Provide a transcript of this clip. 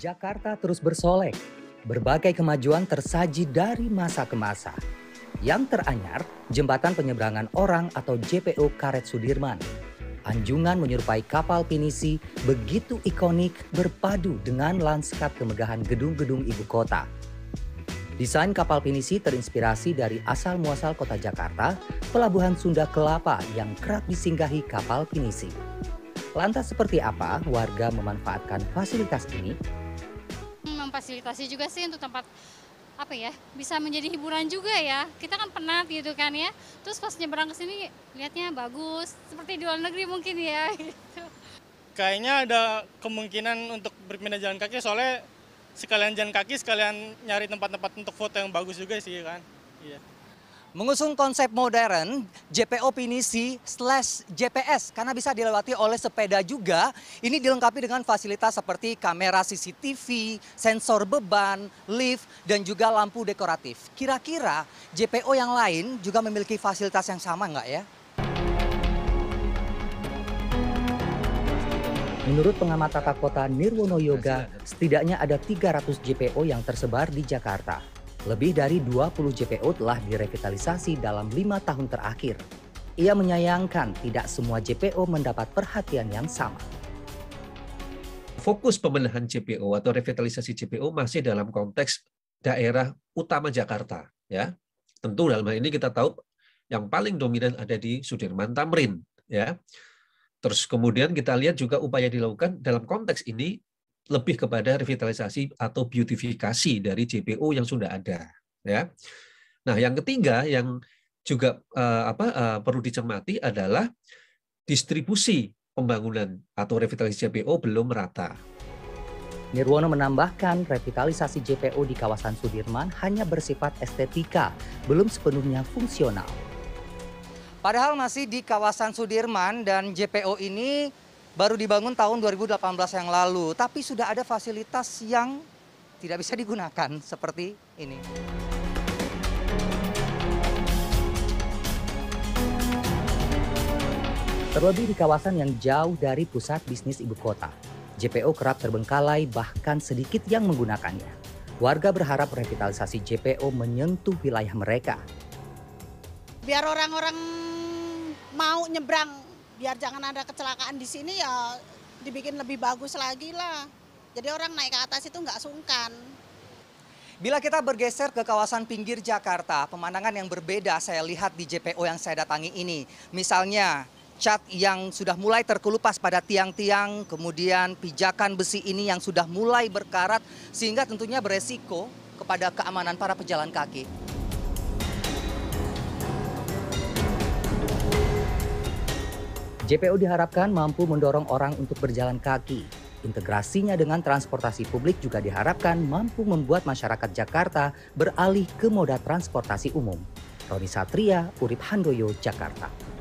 Jakarta terus bersolek. Berbagai kemajuan tersaji dari masa ke masa. Yang teranyar, jembatan penyeberangan orang atau JPO Karet Sudirman. Anjungan menyerupai kapal pinisi begitu ikonik berpadu dengan lanskap kemegahan gedung-gedung ibu kota. Desain kapal pinisi terinspirasi dari asal muasal kota Jakarta, pelabuhan Sunda Kelapa yang kerap disinggahi kapal pinisi. Lantas seperti apa warga memanfaatkan fasilitas ini? Memfasilitasi juga sih untuk tempat apa ya bisa menjadi hiburan juga ya. Kita kan penat gitu kan ya. Terus pas nyebrang ke sini lihatnya bagus. Seperti di luar negeri mungkin ya gitu. kayaknya ada kemungkinan untuk berpindah jalan kaki soalnya sekalian jalan kaki sekalian nyari tempat-tempat untuk foto yang bagus juga sih kan. Iya Mengusung konsep modern, JPO Pinisi slash JPS karena bisa dilewati oleh sepeda juga. Ini dilengkapi dengan fasilitas seperti kamera CCTV, sensor beban, lift, dan juga lampu dekoratif. Kira-kira JPO yang lain juga memiliki fasilitas yang sama nggak ya? Menurut pengamat tata kota Nirwono Yoga, setidaknya ada 300 JPO yang tersebar di Jakarta. Lebih dari 20 JPO telah direvitalisasi dalam lima tahun terakhir. Ia menyayangkan tidak semua JPO mendapat perhatian yang sama. Fokus pembenahan JPO atau revitalisasi JPO masih dalam konteks daerah utama Jakarta. ya. Tentu dalam hal ini kita tahu yang paling dominan ada di Sudirman Tamrin. ya. Terus kemudian kita lihat juga upaya dilakukan dalam konteks ini lebih kepada revitalisasi atau beautifikasi dari JPO yang sudah ada ya. Nah, yang ketiga yang juga uh, apa uh, perlu dicermati adalah distribusi pembangunan atau revitalisasi JPO belum merata. Nirwono menambahkan revitalisasi JPO di kawasan Sudirman hanya bersifat estetika, belum sepenuhnya fungsional. Padahal masih di kawasan Sudirman dan JPO ini baru dibangun tahun 2018 yang lalu, tapi sudah ada fasilitas yang tidak bisa digunakan seperti ini. Terlebih di kawasan yang jauh dari pusat bisnis ibu kota, JPO kerap terbengkalai bahkan sedikit yang menggunakannya. Warga berharap revitalisasi JPO menyentuh wilayah mereka. Biar orang-orang mau nyebrang biar jangan ada kecelakaan di sini ya dibikin lebih bagus lagi lah. Jadi orang naik ke atas itu nggak sungkan. Bila kita bergeser ke kawasan pinggir Jakarta, pemandangan yang berbeda saya lihat di JPO yang saya datangi ini. Misalnya cat yang sudah mulai terkelupas pada tiang-tiang, kemudian pijakan besi ini yang sudah mulai berkarat, sehingga tentunya beresiko kepada keamanan para pejalan kaki. JPO diharapkan mampu mendorong orang untuk berjalan kaki. Integrasinya dengan transportasi publik juga diharapkan mampu membuat masyarakat Jakarta beralih ke moda transportasi umum. Roni Satria, Urip Handoyo, Jakarta.